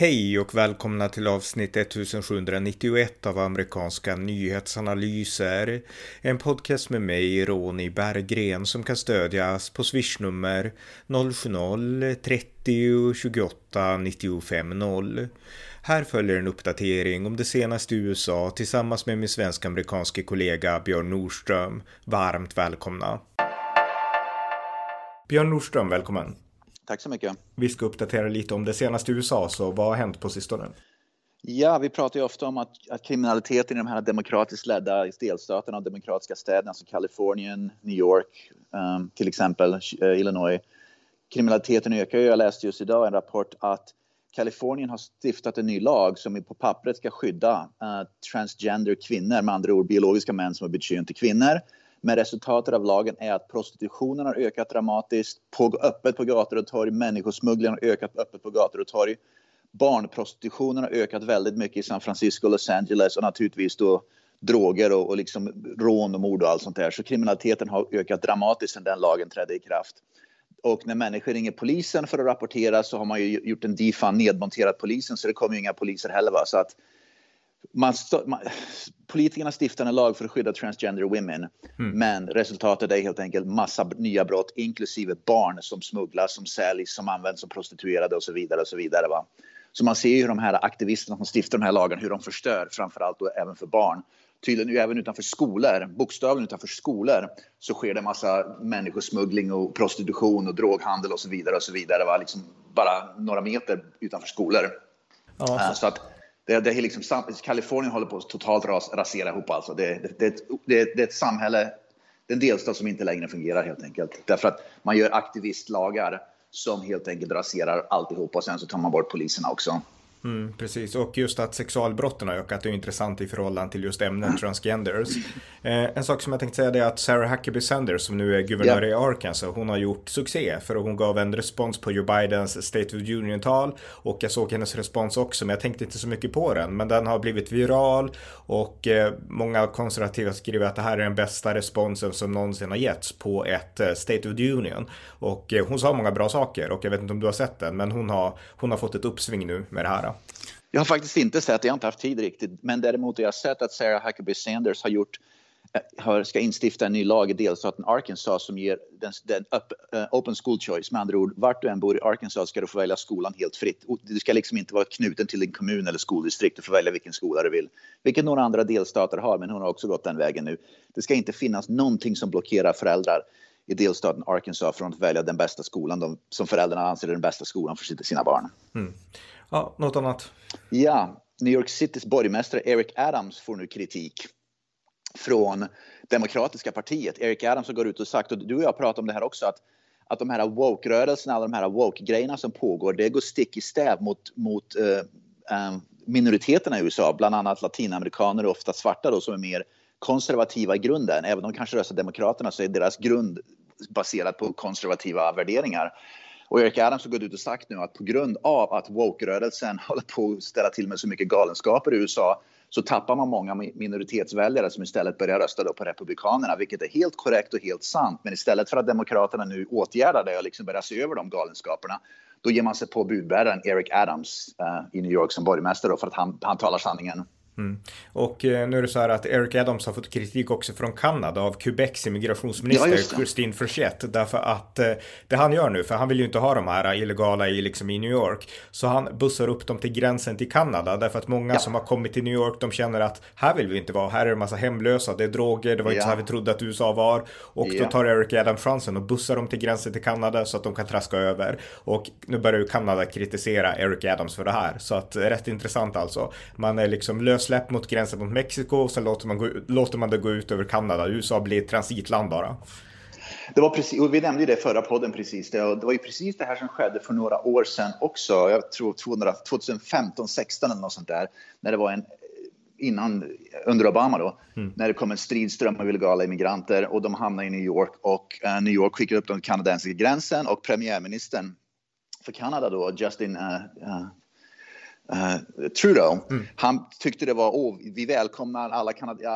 Hej och välkomna till avsnitt 1791 av amerikanska nyhetsanalyser. En podcast med mig, Ronny Berggren, som kan stödjas på swishnummer 070-30 28 95 0. Här följer en uppdatering om det senaste i USA tillsammans med min svensk-amerikanske kollega Björn Nordström. Varmt välkomna! Björn Nordström, välkommen! Tack så mycket. Vi ska uppdatera lite om det senaste i USA, så vad har hänt på sistone? Ja, vi pratar ju ofta om att, att kriminaliteten i de här demokratiskt ledda delstaterna och demokratiska städerna som Kalifornien, New York, um, till exempel uh, Illinois. Kriminaliteten ökar ju. Jag läste just idag en rapport att Kalifornien har stiftat en ny lag som på pappret ska skydda uh, transgender kvinnor, med andra ord biologiska män som har bytt kön till kvinnor. Men resultatet av lagen är att prostitutionen har ökat dramatiskt, på, öppet på gator och torg, människosmugglingen har ökat öppet på gator och torg. Barnprostitutionen har ökat väldigt mycket i San Francisco, Los Angeles och naturligtvis då droger och, och liksom rån och mord och allt sånt där. Så kriminaliteten har ökat dramatiskt sedan den lagen trädde i kraft. Och när människor ringer polisen för att rapportera så har man ju gjort en defund, nedmonterat polisen, så det kommer ju inga poliser heller. Va? Så att man, man, politikerna stiftar en lag för att skydda transgender women, mm. men resultatet är helt enkelt massa nya brott, inklusive barn som smugglas, som säljs, som används som prostituerade och så vidare. och Så vidare va? Så man ser ju hur de här aktivisterna som stiftar de här lagarna, hur de förstör, framförallt då även för barn. Tydligen även utanför skolor, bokstavligen utanför skolor, så sker det massa människosmuggling och prostitution och droghandel och så vidare och så vidare. Va? Liksom bara några meter utanför skolor. Ja, så. att det, det är liksom, Kalifornien håller på att totalt ras, rasera ihop alltså. Det, det, det, det, det är ett samhälle, det är en delstat som inte längre fungerar helt enkelt. Därför att man gör aktivistlagar som helt enkelt raserar alltihop och sen så tar man bort poliserna också. Mm, precis, och just att sexualbrotten har ökat är intressant i förhållande till just ämnet transgenders. Eh, en sak som jag tänkte säga är att Sarah Huckabee Sanders som nu är guvernör yeah. i Arkansas, hon har gjort succé för hon gav en respons på Joe Bidens State of Union-tal och jag såg hennes respons också, men jag tänkte inte så mycket på den, men den har blivit viral och eh, många konservativa skriver att det här är den bästa responsen som någonsin har getts på ett eh, State of the Union. Och eh, hon sa många bra saker och jag vet inte om du har sett den, men hon har, hon har fått ett uppsving nu med det här. Jag har faktiskt inte sett, jag har inte haft tid riktigt, men däremot har jag sett att Sarah Huckabee Sanders har gjort eh, har, ska instifta en ny lag i delstaten Arkansas som ger den, den up, uh, eh, open school choice. Med andra ord, vart du än bor i Arkansas ska du få välja skolan helt fritt. Du ska liksom inte vara knuten till din kommun eller skoldistrikt och få välja vilken skola du vill. Vilket några andra delstater har, men hon har också gått den vägen nu. Det ska inte finnas någonting som blockerar föräldrar i delstaten Arkansas från att välja den bästa skolan de, som föräldrarna anser är den bästa skolan för sina barn. Mm. Ja, något annat? Ja, New York Citys borgmästare Eric Adams får nu kritik från Demokratiska partiet. Eric Adams har gått ut och sagt, och du och jag pratat om det här också, att, att de här woke-rörelserna, alla de här woke-grejerna som pågår, det går stick i stäv mot, mot uh, um, minoriteterna i USA, bland annat latinamerikaner och ofta svarta då, som är mer konservativa i grunden. Även om de kanske röstar Demokraterna så är deras grund baserad på konservativa värderingar. Och Eric Adams har gått ut och sagt nu att på grund av att woke-rörelsen håller på att ställa till med så mycket galenskaper i USA så tappar man många minoritetsväljare som istället börjar rösta då på Republikanerna, vilket är helt korrekt och helt sant. Men istället för att Demokraterna nu åtgärdar det och liksom börjar se över de galenskaperna, då ger man sig på budbäraren Eric Adams uh, i New York som borgmästare för att han, han talar sanningen. Mm. Och eh, nu är det så här att Eric Adams har fått kritik också från Kanada av Quebecs immigrationsminister ja, Christine Frechette. Därför att eh, det han gör nu, för han vill ju inte ha de här illegala i, liksom, i New York. Så han bussar upp dem till gränsen till Kanada. Därför att många ja. som har kommit till New York, de känner att här vill vi inte vara. Här är det en massa hemlösa, det är droger, det var inte så här vi trodde att USA var. Och då tar Eric Adams chansen och bussar dem till gränsen till Kanada så att de kan traska över. Och nu börjar ju Kanada kritisera Eric Adams för det här. Så att rätt intressant alltså. Man är liksom lös släpp mot gränsen mot Mexiko och sen låter man, gå, låter man det gå ut över Kanada. USA blir ett transitland bara. Det var precis, och vi nämnde ju det i förra podden precis. Det, det var ju precis det här som skedde för några år sedan också. Jag tror 2015, 16 eller något sånt där. När det var en innan, under Obama då, mm. när det kom en stridström av illegala immigranter och de hamnade i New York och uh, New York skickade upp dem till kanadensiska gränsen och premiärministern för Kanada då, Justin uh, uh, Uh, Trudeau, mm. han tyckte det var, oh, vi välkomnar alla,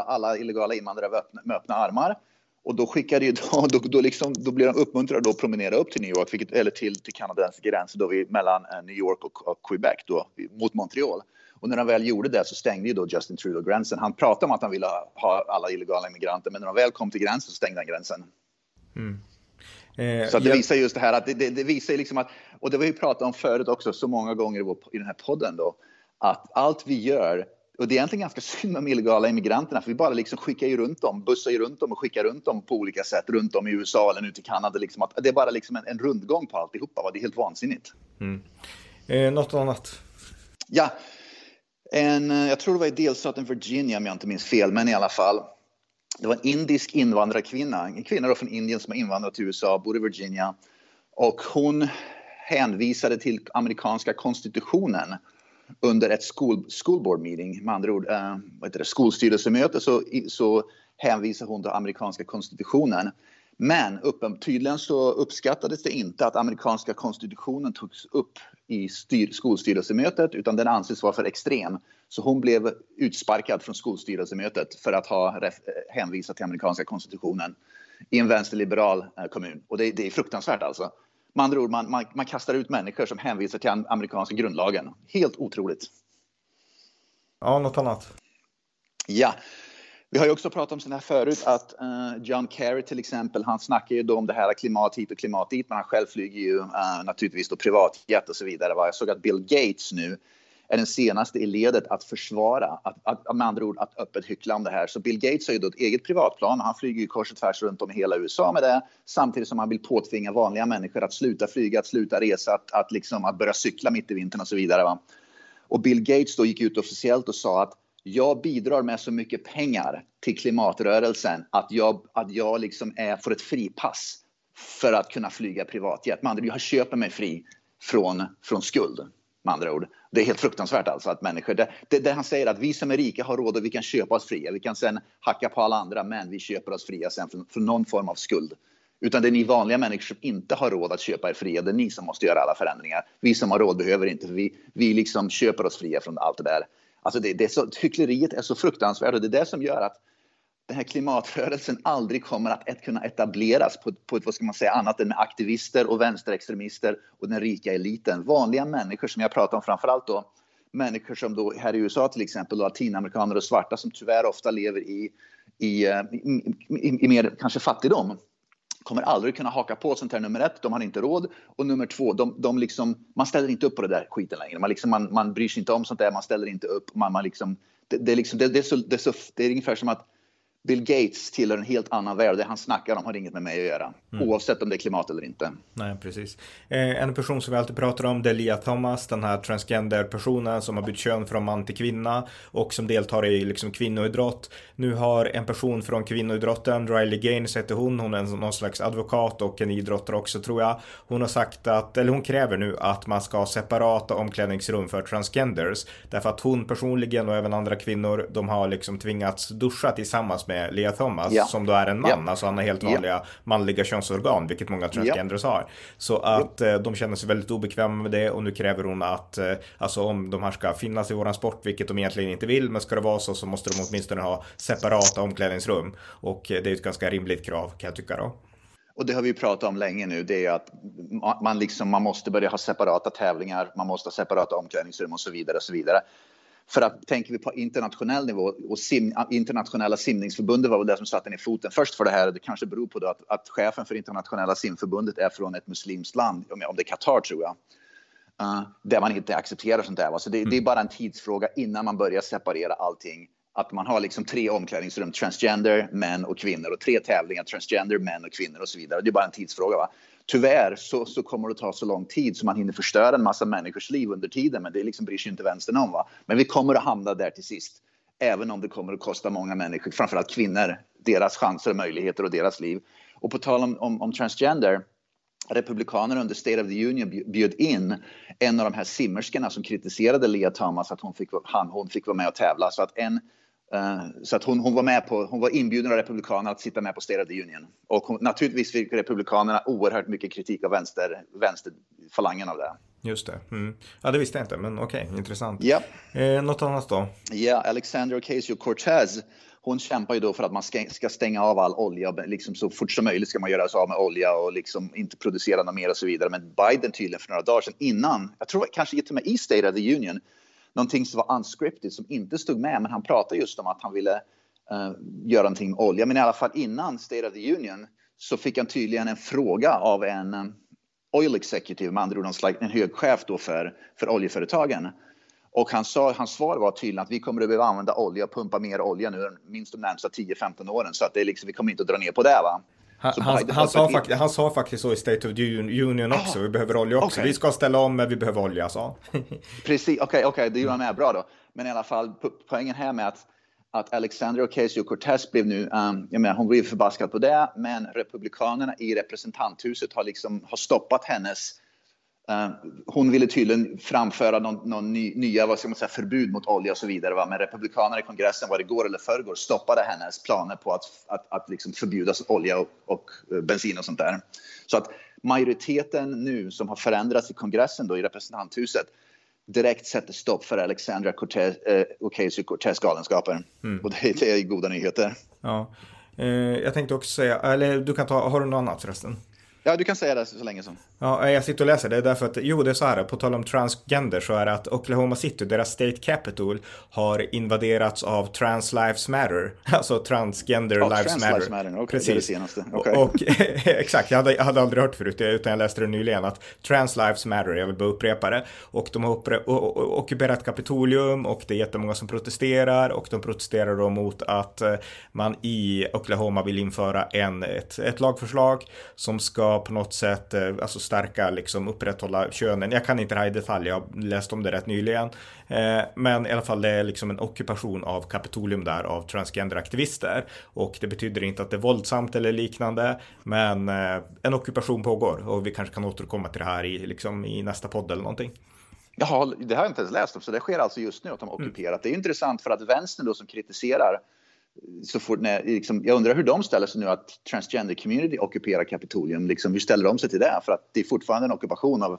alla illegala invandrare med öppna, med öppna armar. Och då skickade ju då, då, då, liksom, då blev de uppmuntrade att promenera upp till New York, vilket, eller till, till Kanadas gräns då vi, mellan eh, New York och, och, Quebec då, mot Montreal. Och när de väl gjorde det så stängde ju då Justin Trudeau gränsen. Han pratade om att han ville ha alla illegala immigranter, men när de väl kom till gränsen så stängde han gränsen. Mm. Eh, så det visar just det här att det, det, det, visar liksom att, och det har vi pratat om förut också så många gånger i, vår, i den här podden då, att allt vi gör och det är egentligen ganska synd de illegala immigranterna för vi bara liksom skickar ju runt dem, bussar ju runt dem och skickar runt dem på olika sätt runt om i USA eller ut i Kanada. Liksom att det är bara liksom en, en rundgång på alltihopa. Va? Det är helt vansinnigt. Mm. Eh, något annat? Ja, en, jag tror det var i delstaten Virginia om jag inte minns fel, men i alla fall. Det var en indisk invandrarkvinna, en kvinna från Indien som har invandrat till USA, bor i Virginia. Och hon hänvisade till amerikanska konstitutionen under ett school, school board meeting, med andra ord eh, vad heter det, skolstyrelsemöte, så, så hänvisade hon till amerikanska konstitutionen. Men uppen, tydligen så uppskattades det inte att amerikanska konstitutionen togs upp i styr, skolstyrelsemötet utan den anses vara för extrem. Så hon blev utsparkad från skolstyrelsemötet för att ha ref, hänvisat till amerikanska konstitutionen i en vänsterliberal eh, kommun. Och det, det är fruktansvärt alltså. Med andra ord, man, man, man kastar ut människor som hänvisar till amerikanska grundlagen. Helt otroligt. Ja, något annat? Ja. Vi har ju också pratat om sådana här förut att uh, John Kerry till exempel, han snackar ju då om det här klimat hit och klimat dit, men han själv flyger ju uh, naturligtvis då privatjet och så vidare. Jag såg att Bill Gates nu är den senaste i ledet att försvara, att, att, med andra ord att öppet hyckla om det här. Så Bill Gates har ju då ett eget privatplan och han flyger ju kors och tvärs runt om i hela USA med det samtidigt som han vill påtvinga vanliga människor att sluta flyga, att sluta resa, att, att, liksom, att börja cykla mitt i vintern och så vidare. Va? Och Bill Gates då gick ut officiellt och sa att jag bidrar med så mycket pengar till klimatrörelsen att jag, att jag liksom är, får ett fripass för att kunna flyga privatjet. Med andra ord, jag köper mig fri från, från skuld med andra ord. Det är helt fruktansvärt alltså att människor, det, det, det, han säger att vi som är rika har råd och vi kan köpa oss fria. Vi kan sen hacka på alla andra, men vi köper oss fria sen från, från någon form av skuld. Utan det är ni vanliga människor som inte har råd att köpa er fria. Det är ni som måste göra alla förändringar. Vi som har råd behöver inte, för vi, vi liksom köper oss fria från allt det där. Alltså det, det är så, hyckleriet är så fruktansvärt och det är det som gör att den här klimatrörelsen aldrig kommer att kunna etableras på, på ett, vad ska man säga, annat än med aktivister och vänsterextremister och den rika eliten. Vanliga människor som jag pratar om framförallt då, människor som då här i USA till exempel, latinamerikaner och svarta som tyvärr ofta lever i, i, eh, i, i, i mer kanske fattigdom kommer aldrig kunna haka på sånt här nummer ett, de har inte råd. Och nummer två, de, de liksom, man ställer inte upp på det där skiten längre. Man, liksom, man, man bryr sig inte om sånt där, man ställer inte upp. Man, man liksom, det, det, är liksom, det, det, är så, det, är så, det är ungefär som att Bill Gates tillhör en helt annan värld. Det han snackar om har inget med mig att göra. Mm. Oavsett om det är klimat eller inte. Nej, precis. Eh, en person som vi alltid pratar om det är Lia Thomas. Den här transgender-personen som har bytt kön från man till kvinna. Och som deltar i liksom kvinnoidrott. Nu har en person från kvinnoidrotten, Riley Gaines heter hon. Hon är någon slags advokat och en idrottare också tror jag. Hon har sagt att, eller hon kräver nu att man ska ha separata omklädningsrum för transgenders. Därför att hon personligen och även andra kvinnor, de har liksom tvingats duscha tillsammans med med Lea Thomas ja. som då är en man, ja. alltså han har helt vanliga ja. manliga könsorgan, vilket många transgenders har. Så att eh, de känner sig väldigt obekväma med det och nu kräver hon att, eh, alltså om de här ska finnas i våran sport, vilket de egentligen inte vill, men ska det vara så så måste de åtminstone ha separata omklädningsrum. Och eh, det är ett ganska rimligt krav kan jag tycka då. Och det har vi pratat om länge nu, det är att man, liksom, man måste börja ha separata tävlingar, man måste ha separata omklädningsrum och så vidare. Och så vidare. För att tänker vi på internationell nivå och sim, internationella simningsförbundet var väl det som satte ner foten först för det här. Det kanske beror på att, att chefen för internationella simförbundet är från ett muslimskt land, om det är Qatar tror jag. Uh, där man inte accepterar sånt där. Så det, mm. det, är bara en tidsfråga innan man börjar separera allting. Att man har liksom tre omklädningsrum, transgender, män och kvinnor och tre tävlingar, transgender, män och kvinnor och så vidare. Det är bara en tidsfråga. Va? Tyvärr så, så kommer det ta så lång tid så man hinner förstöra en massa människors liv under tiden. Men det liksom bryr sig inte vänstern om. Va? Men vi kommer att hamna där till sist. Även om det kommer att kosta många människor, framförallt kvinnor, deras chanser och möjligheter och deras liv. Och på tal om, om, om transgender, Republikanerna under State of the Union bjöd in en av de här simmerskorna som kritiserade Lea Thomas att hon fick, han, hon fick vara med och tävla. Så att en så att hon, hon, var med på, hon var inbjuden av Republikanerna att sitta med på State of the Union. Och hon, naturligtvis fick Republikanerna oerhört mycket kritik av vänster, vänsterfalangen av det. Just det. Mm. Ja, det visste jag inte, men okej, okay, intressant. Ja. Eh, något annat då? Ja, Alexandra Ocasio-Cortez. hon kämpar ju då för att man ska, ska stänga av all olja. Liksom så fort som möjligt ska man göra sig av med olja och liksom inte producera något mer och så vidare. Men Biden tydligen för några dagar sedan innan, jag tror kanske till och med i State of the Union, någonting som var unscripted som inte stod med, men han pratade just om att han ville uh, göra någonting med olja. Men i alla fall innan State of the Union så fick han tydligen en fråga av en um, oil executive, med andra ord en hög chef då för, för oljeföretagen. Och han sa, hans svar var tydligen att vi kommer att behöva använda olja och pumpa mer olja nu minst de närmsta 10-15 åren. Så att det är liksom, vi kommer inte att dra ner på det. Va? Han, han, han, sa faktiskt, han sa faktiskt så i State of Union också. Ah, vi behöver olja också. Okay. Vi ska ställa om, men vi behöver olja, sa Precis, okej, okay, okay, det gjorde han med bra då. Men i alla fall, poängen här med att, att Alexandria Ocasio-Cortez blev nu, um, jag menar, hon blev förbaskad på det, men republikanerna i representanthuset har liksom har stoppat hennes hon ville tydligen framföra någon, någon ny, nya vad ska man säga, förbud mot olja och så vidare. Va? Men republikanerna i kongressen, var det igår eller förrgår, stoppade hennes planer på att, att, att liksom förbjuda olja och, och, eh, bensin och sånt där. Så att majoriteten nu som har förändrats i kongressen då, i representanthuset direkt sätter stopp för Alexandra Cortez, eh, Ocasio-Cortez galenskaper. Mm. Och det, det, är goda nyheter. Ja. Eh, jag tänkte också säga, eller du kan ta, har du något annat förresten? Ja, du kan säga det så länge som. Ja, jag sitter och läser det därför att, jo det är så här, på tal om transgender så är det att Oklahoma City, deras state capital, har invaderats av Trans Lives Matter. Alltså transgender ja, lives trans matter. Lives matter. Okay, Precis. Det är det senaste. Okay. Och, och exakt, jag hade, jag hade aldrig hört förut utan jag läste det nyligen att Trans Lives Matter, jag vill bara upprepa det. Och de har ockuperat Kapitolium och det är jättemånga som protesterar och de protesterar då mot att eh, man i Oklahoma vill införa en, ett, ett lagförslag som ska på något sätt eh, alltså stärka, liksom upprätthålla könen. Jag kan inte det här i detalj, jag har läst om det rätt nyligen. Eh, men i alla fall det är liksom en ockupation av Kapitolium där av transgenderaktivister. Och det betyder inte att det är våldsamt eller liknande, men eh, en ockupation pågår och vi kanske kan återkomma till det här i, liksom, i nästa podd eller någonting. Jaha, det har jag inte ens läst om, så det sker alltså just nu att de har mm. ockuperat. Mm. Det är intressant för att vänstern då som kritiserar så fort när, liksom, jag undrar hur de ställer sig nu att transgender community ockuperar Kapitolium. Liksom, hur ställer de sig till det? För att det är fortfarande en ockupation av,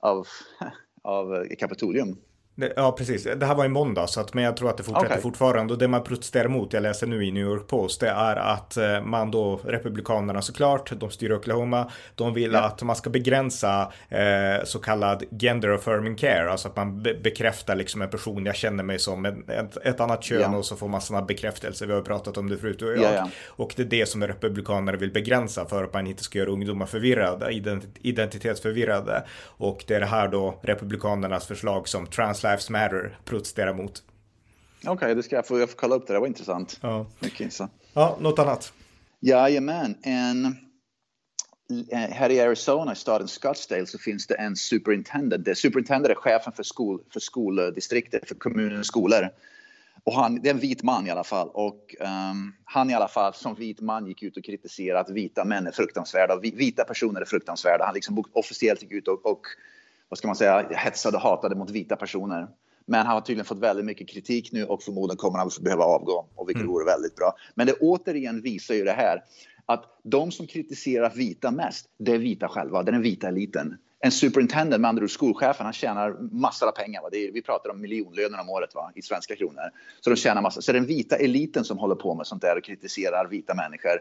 av, av Kapitolium. Ja, precis. Det här var i måndag, så att, men jag tror att det fortsätter okay. fortfarande. Och det man protesterar mot, jag läser nu i New York Post, det är att eh, man då, Republikanerna såklart, de styr Oklahoma, de vill ja. att man ska begränsa eh, så kallad gender affirming care, alltså att man be bekräftar liksom en person, jag känner mig som en, ett, ett annat kön ja. och så får man sådana bekräftelser. Vi har pratat om det förut och jag. Ja, och det är det som Republikanerna vill begränsa för att man inte ska göra ungdomar förvirrade, identitetsförvirrade. Och det är det här då Republikanernas förslag som trans Lives Matter protesterar mot. Okej, okay, det ska jag få, jag får kolla upp det. Det var intressant. Ja, Mycket intressant. ja något annat? Jajamän. En, eh, här i Arizona, i staden Scottsdale, så finns det en superintendent. Superintendent är chefen för, skol, för skoldistriktet, för kommunens skolor. Och han, det är en vit man i alla fall. Och um, han i alla fall som vit man gick ut och kritiserade att vita män är fruktansvärda. Vita personer är fruktansvärda. Han liksom officiellt gick ut och, och vad ska man säga, hetsade och hatade mot vita personer. Men han har tydligen fått väldigt mycket kritik nu och förmodligen kommer han behöva avgå, och vilket mm. vore väldigt bra. Men det återigen visar ju det här att de som kritiserar vita mest, det är vita själva, det är den vita eliten. En superintendent, med andra ord skolchefen, han tjänar massor av pengar. Va? Är, vi pratar om miljonlöner om året va? i svenska kronor. Så de tjänar massor. Så det är den vita eliten som håller på med sånt där och kritiserar vita människor.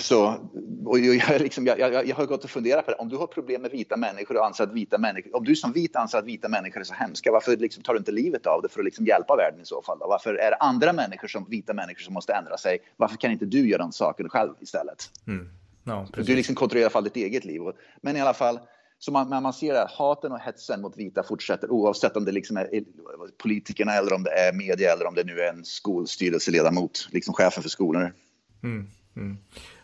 Så, och jag, liksom, jag, jag, jag, har gått och funderat på det. Om du har problem med vita människor och anser att vita människor, om du som vit anser att vita människor är så hemska, varför liksom tar du inte livet av det för att liksom hjälpa världen i så fall? Då? Varför är det andra människor som vita människor som måste ändra sig? Varför kan inte du göra den saken själv istället? Mm. No, du liksom kontrollerar i alla fall ditt eget liv. Men i alla fall, så man, man ser att haten och hetsen mot vita fortsätter oavsett om det liksom är politikerna eller om det är media eller om det nu är en skolstyrelseledamot, liksom chefen för skolor. Mm. Mm.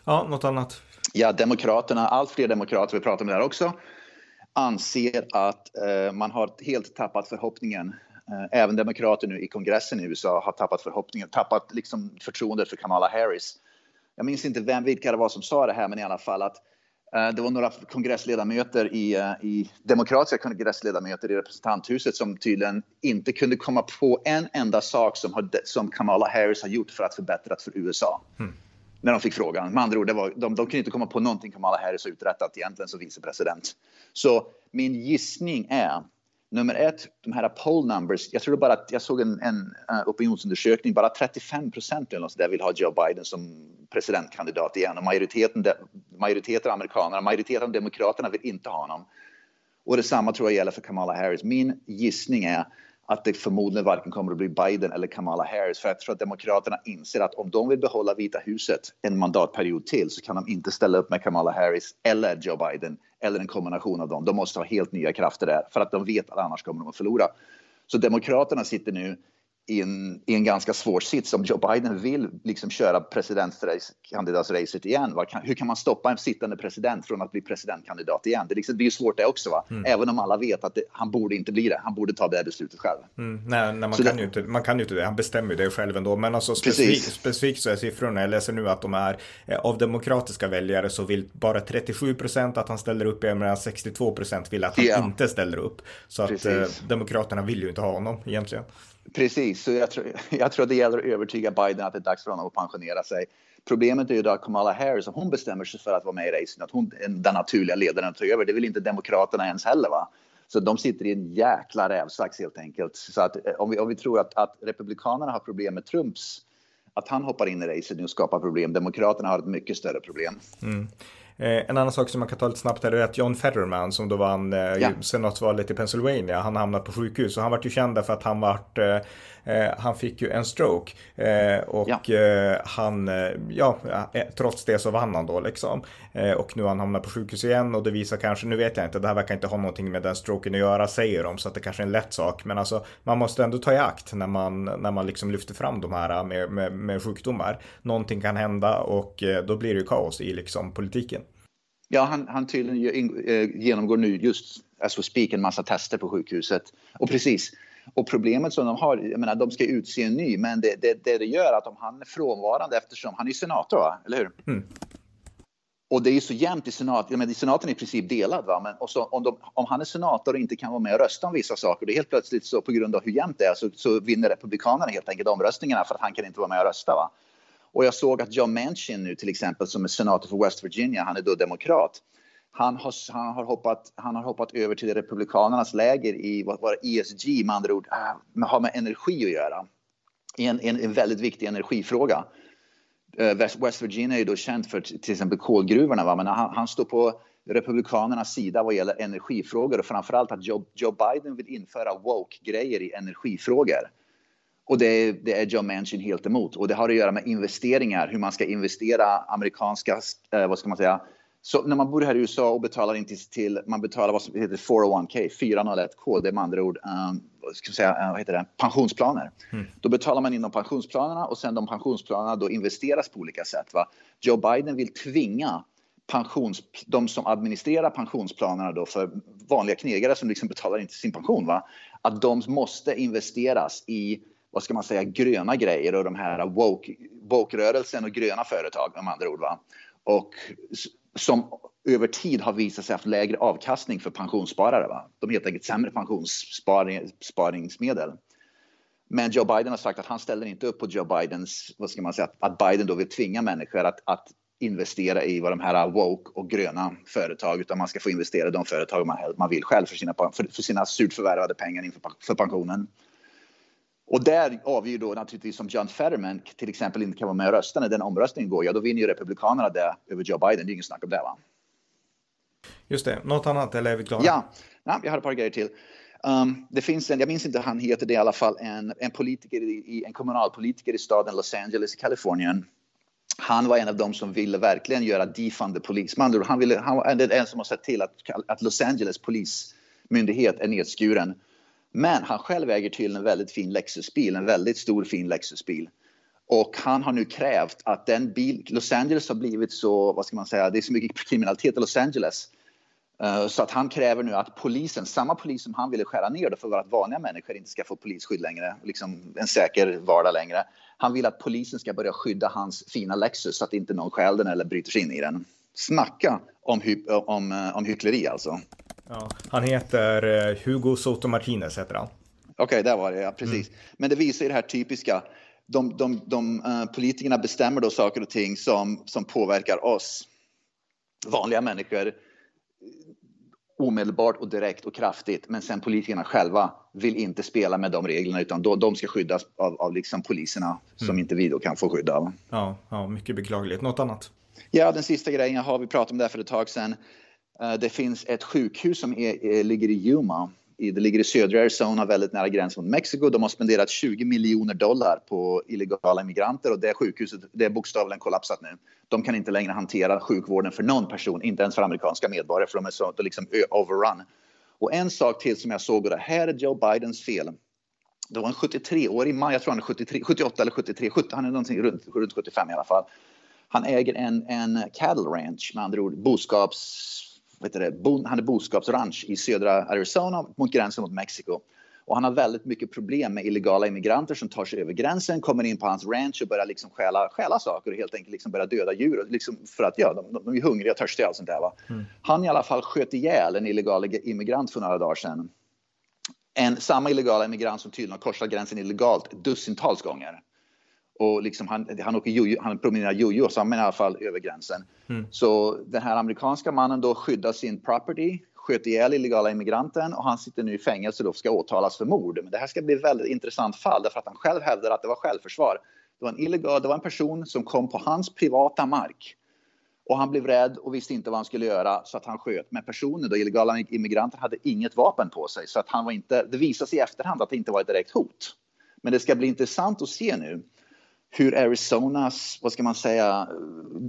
Ja, något annat? Ja, Demokraterna, allt fler demokrater, vi pratar om det här också, anser att eh, man har helt tappat förhoppningen. Eh, även demokrater nu i kongressen i USA har tappat förhoppningen, tappat liksom förtroendet för Kamala Harris. Jag minns inte vem, vilka det var som sa det här, men i alla fall att eh, det var några kongressledamöter i, eh, i demokratiska kongressledamöter i representanthuset som tydligen inte kunde komma på en enda sak som, har, som Kamala Harris har gjort för att förbättra för USA. Mm när de fick frågan. Med andra ord, det var, de, de kunde inte komma på någonting Kamala Harris har uträttat egentligen som vicepresident. Så min gissning är Nummer ett, de här poll numbers. Jag tror bara att jag såg en, en uh, opinionsundersökning. Bara 35 procent vill ha Joe Biden som presidentkandidat igen och majoriteten, majoriteten av amerikanerna, majoriteten av demokraterna vill inte ha honom. Och detsamma tror jag gäller för Kamala Harris. Min gissning är att det förmodligen varken kommer att bli Biden eller Kamala Harris. För jag tror att Demokraterna inser att om de vill behålla Vita huset en mandatperiod till så kan de inte ställa upp med Kamala Harris eller Joe Biden eller en kombination av dem. De måste ha helt nya krafter där för att de vet att annars kommer de att förlora. Så Demokraterna sitter nu i en, i en ganska svår sits. Om Joe Biden vill liksom köra presidentkandidatsracet igen, kan, hur kan man stoppa en sittande president från att bli presidentkandidat igen? Det, liksom, det är ju svårt det också, va? Mm. även om alla vet att det, han borde inte bli det. Han borde ta det beslutet själv. Mm. Nej, nej, man, kan det, ju inte, man kan ju inte det. Han bestämmer ju det själv ändå. Men alltså specifikt, specifikt så är siffrorna, jag läser nu att de är eh, av demokratiska väljare så vill bara 37 procent att han ställer upp, medan 62 procent vill att han yeah. inte ställer upp. Så att eh, Demokraterna vill ju inte ha honom egentligen. Precis, så jag tror, jag tror det gäller att övertyga Biden att det är dags för honom att pensionera sig. Problemet är ju då att Kamala Harris, om hon bestämmer sig för att vara med i racen, att hon är den naturliga ledaren att ta över, det vill inte Demokraterna ens heller. Va? Så de sitter i en jäkla rävsax helt enkelt. Så att eh, om vi, om vi tror att, att Republikanerna har problem med Trumps, att han hoppar in i racet nu och skapar problem, Demokraterna har ett mycket större problem. Mm. Eh, en annan sak som man kan ta lite snabbt här är att John Fetterman som då vann eh, ja. senatsvalet i Pennsylvania, han hamnat på sjukhus och han vart ju känd för att han vart eh, han fick ju en stroke eh, och ja. Eh, han, ja, trots det så vann han då liksom. och nu har han hamnat på sjukhus igen och det visar kanske, nu vet jag inte, det här verkar inte ha någonting med den stroken att göra säger de, så att det kanske är en lätt sak. Men alltså, man måste ändå ta i akt när man, när man liksom lyfter fram de här med, med, med sjukdomar. Någonting kan hända och då blir det ju kaos i liksom politiken. Ja, han, han tydligen genomgår nu just as we speak en massa tester på sjukhuset. Och precis, och problemet som de har, jag menar de ska utse en ny, men det, det, det, det gör att om han är frånvarande eftersom han är senator, va? eller hur? Mm. Och det är ju så jämnt i senaten, men senaten är i princip delad. Va? Men och så, om, de, om, han är senator och inte kan vara med och rösta om vissa saker, det är helt plötsligt så på grund av hur jämnt det är så, så vinner republikanerna helt enkelt omröstningarna för att han kan inte vara med och rösta. Va? Och jag såg att John Manchin nu till exempel som är senator för West Virginia, han är då demokrat han har, han, har hoppat, han har hoppat över till Republikanernas läger i vad var ESG, med andra ord, äh, har med energi att göra. En, en, en väldigt viktig energifråga. Eh, West, Virginia är då känt för till exempel kolgruvorna, va? men han, han står på Republikanernas sida vad gäller energifrågor och framförallt att Joe, Joe Biden vill införa woke-grejer i energifrågor. Och det, det, är Joe Manchin helt emot. Och det har att göra med investeringar, hur man ska investera amerikanska, eh, vad ska man säga, så när man bor här i USA och betalar in till, till man betalar vad som heter 401k, 401k, det är med andra ord um, ska säga, uh, vad heter det, pensionsplaner. Mm. Då betalar man in de pensionsplanerna och sen de pensionsplanerna då investeras på olika sätt. Va? Joe Biden vill tvinga pensions, de som administrerar pensionsplanerna då för vanliga knegare som liksom betalar in till sin pension, va? att de måste investeras i vad ska man säga, gröna grejer och de här woke-rörelsen woke och gröna företag med andra ord. Va? Och som över tid har visat sig haft lägre avkastning för pensionssparare. Va? De är helt enkelt sämre pensionssparingsmedel. Men Joe Biden har sagt att han ställer inte upp på Joe Bidens, vad ska man säga, att Biden då vill tvinga människor att, att investera i vad de här woke och gröna företag, utan man ska få investera i de företag man, man vill själv för sina, för, för sina surt förvärvade pengar inför för pensionen. Och där avgör då naturligtvis som John Fetterman till exempel inte kan vara med och rösta när den omröstningen går, ja då vinner ju Republikanerna det över Joe Biden, det är inget snack om det va. Just det, något annat eller är vi klara? Ja, ja jag har ett par grejer till. Um, det finns en, jag minns inte han heter det i alla fall, en, en politiker, i, en kommunalpolitiker i staden Los Angeles i Kalifornien. Han var en av dem som ville verkligen göra defund the police. Man, han, ville, han var en som har sett till att, att Los Angeles polismyndighet är nedskuren men han själv äger till en väldigt fin Lexusbil, en väldigt stor fin Lexusbil. Och han har nu krävt att den bil, Los Angeles har blivit så, vad ska man säga, det är så mycket kriminalitet i Los Angeles. Eh, så att han kräver nu att polisen, samma polis som han ville skära ner för att vanliga människor inte ska få polisskydd längre, liksom en säker vardag längre. Han vill att polisen ska börja skydda hans fina Lexus så att inte någon stjäl den eller bryter sig in i den. Snacka om, hy om, eh, om hyckleri alltså. Ja, han heter eh, Hugo Soto Martinez heter han. Okej, okay, där var det, ja precis. Mm. Men det visar ju det här typiska. De, de, de uh, politikerna bestämmer då saker och ting som, som påverkar oss vanliga människor. omedelbart och direkt och kraftigt. Men sen politikerna själva vill inte spela med de reglerna utan då, de ska skyddas av, av liksom poliserna som mm. inte vi då kan få skydd av. Ja, ja, mycket beklagligt. Något annat? Ja, den sista grejen har vi pratat om det för ett tag sedan. Eh, det finns ett sjukhus som är, är, ligger i Yuma det ligger i södra Arizona, väldigt nära gränsen mot Mexiko. De har spenderat 20 miljoner dollar på illegala immigranter och det sjukhuset det är bokstavligen kollapsat nu. De kan inte längre hantera sjukvården för någon person, inte ens för amerikanska medborgare, för de är så de liksom overrun. Och en sak till som jag såg, och det här är Joe Bidens fel. Det var en 73-årig man, jag tror han är 73, 78 eller 73, 70, han är någonting runt, runt 75 i alla fall. Han äger en, en cattle ranch, med andra ord boskaps vet det, han är boskapsranch i södra Arizona mot gränsen mot Mexiko. Och han har väldigt mycket problem med illegala immigranter som tar sig över gränsen, kommer in på hans ranch och börjar liksom stjäla, stjäla saker och helt enkelt liksom börja döda djur. Liksom för att ja, de, de är hungriga och törstiga och sånt där. Va? Mm. Han i alla fall sköt ihjäl en illegal immigrant för några dagar sedan. En, samma illegala immigrant som tydligen har korsat gränsen illegalt dussintals gånger. Och liksom han, han, åker jojo, han promenerar jojo, så han är i alla fall över gränsen. Mm. Så den här amerikanska mannen då skyddar sin property, sköt ihjäl illegala immigranten och han sitter nu i fängelse och ska åtalas för mord. Men det här ska bli ett väldigt intressant fall därför att han själv hävdar att det var självförsvar. Det var en illegal, det var en person som kom på hans privata mark och han blev rädd och visste inte vad han skulle göra så att han sköt. Men personen, då, illegala immigranter, hade inget vapen på sig så att han var inte. Det visade sig i efterhand att det inte var ett direkt hot. Men det ska bli intressant att se nu hur Arizonas, vad ska man säga,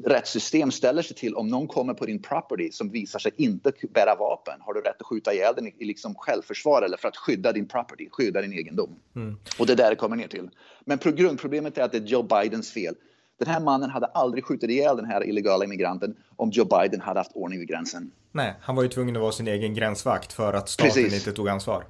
rättssystem ställer sig till om någon kommer på din property som visar sig inte bära vapen. Har du rätt att skjuta ihjäl den i liksom självförsvar eller för att skydda din property, skydda din egendom? Mm. Och det är där det kommer ner till. Men grundproblemet är att det är Joe Bidens fel. Den här mannen hade aldrig skjutit ihjäl den här illegala immigranten om Joe Biden hade haft ordning vid gränsen. Nej, han var ju tvungen att vara sin egen gränsvakt för att staten Precis. inte tog ansvar.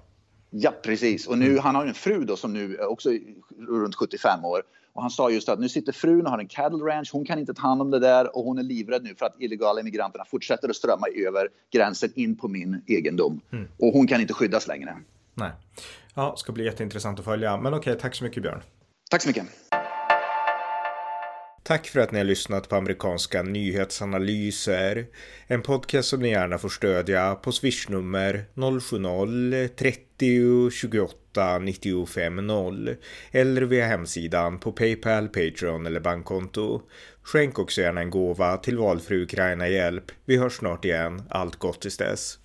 Ja, precis. Och nu, mm. han har en fru då som nu också är runt 75 år och han sa just att nu sitter frun och har en cattle ranch. Hon kan inte ta hand om det där och hon är livrädd nu för att illegala immigranterna fortsätter att strömma över gränsen in på min egendom. Mm. Och hon kan inte skyddas längre. Nej. Ja, ska bli jätteintressant att följa. Men okej, tack så mycket Björn. Tack så mycket. Tack för att ni har lyssnat på amerikanska nyhetsanalyser. En podcast som ni gärna får stödja på swishnummer 070-30 28 95 0 eller via hemsidan på Paypal, Patreon eller bankkonto. Skänk också gärna en gåva till valfri Ukraina-hjälp. Vi hörs snart igen. Allt gott tills dess.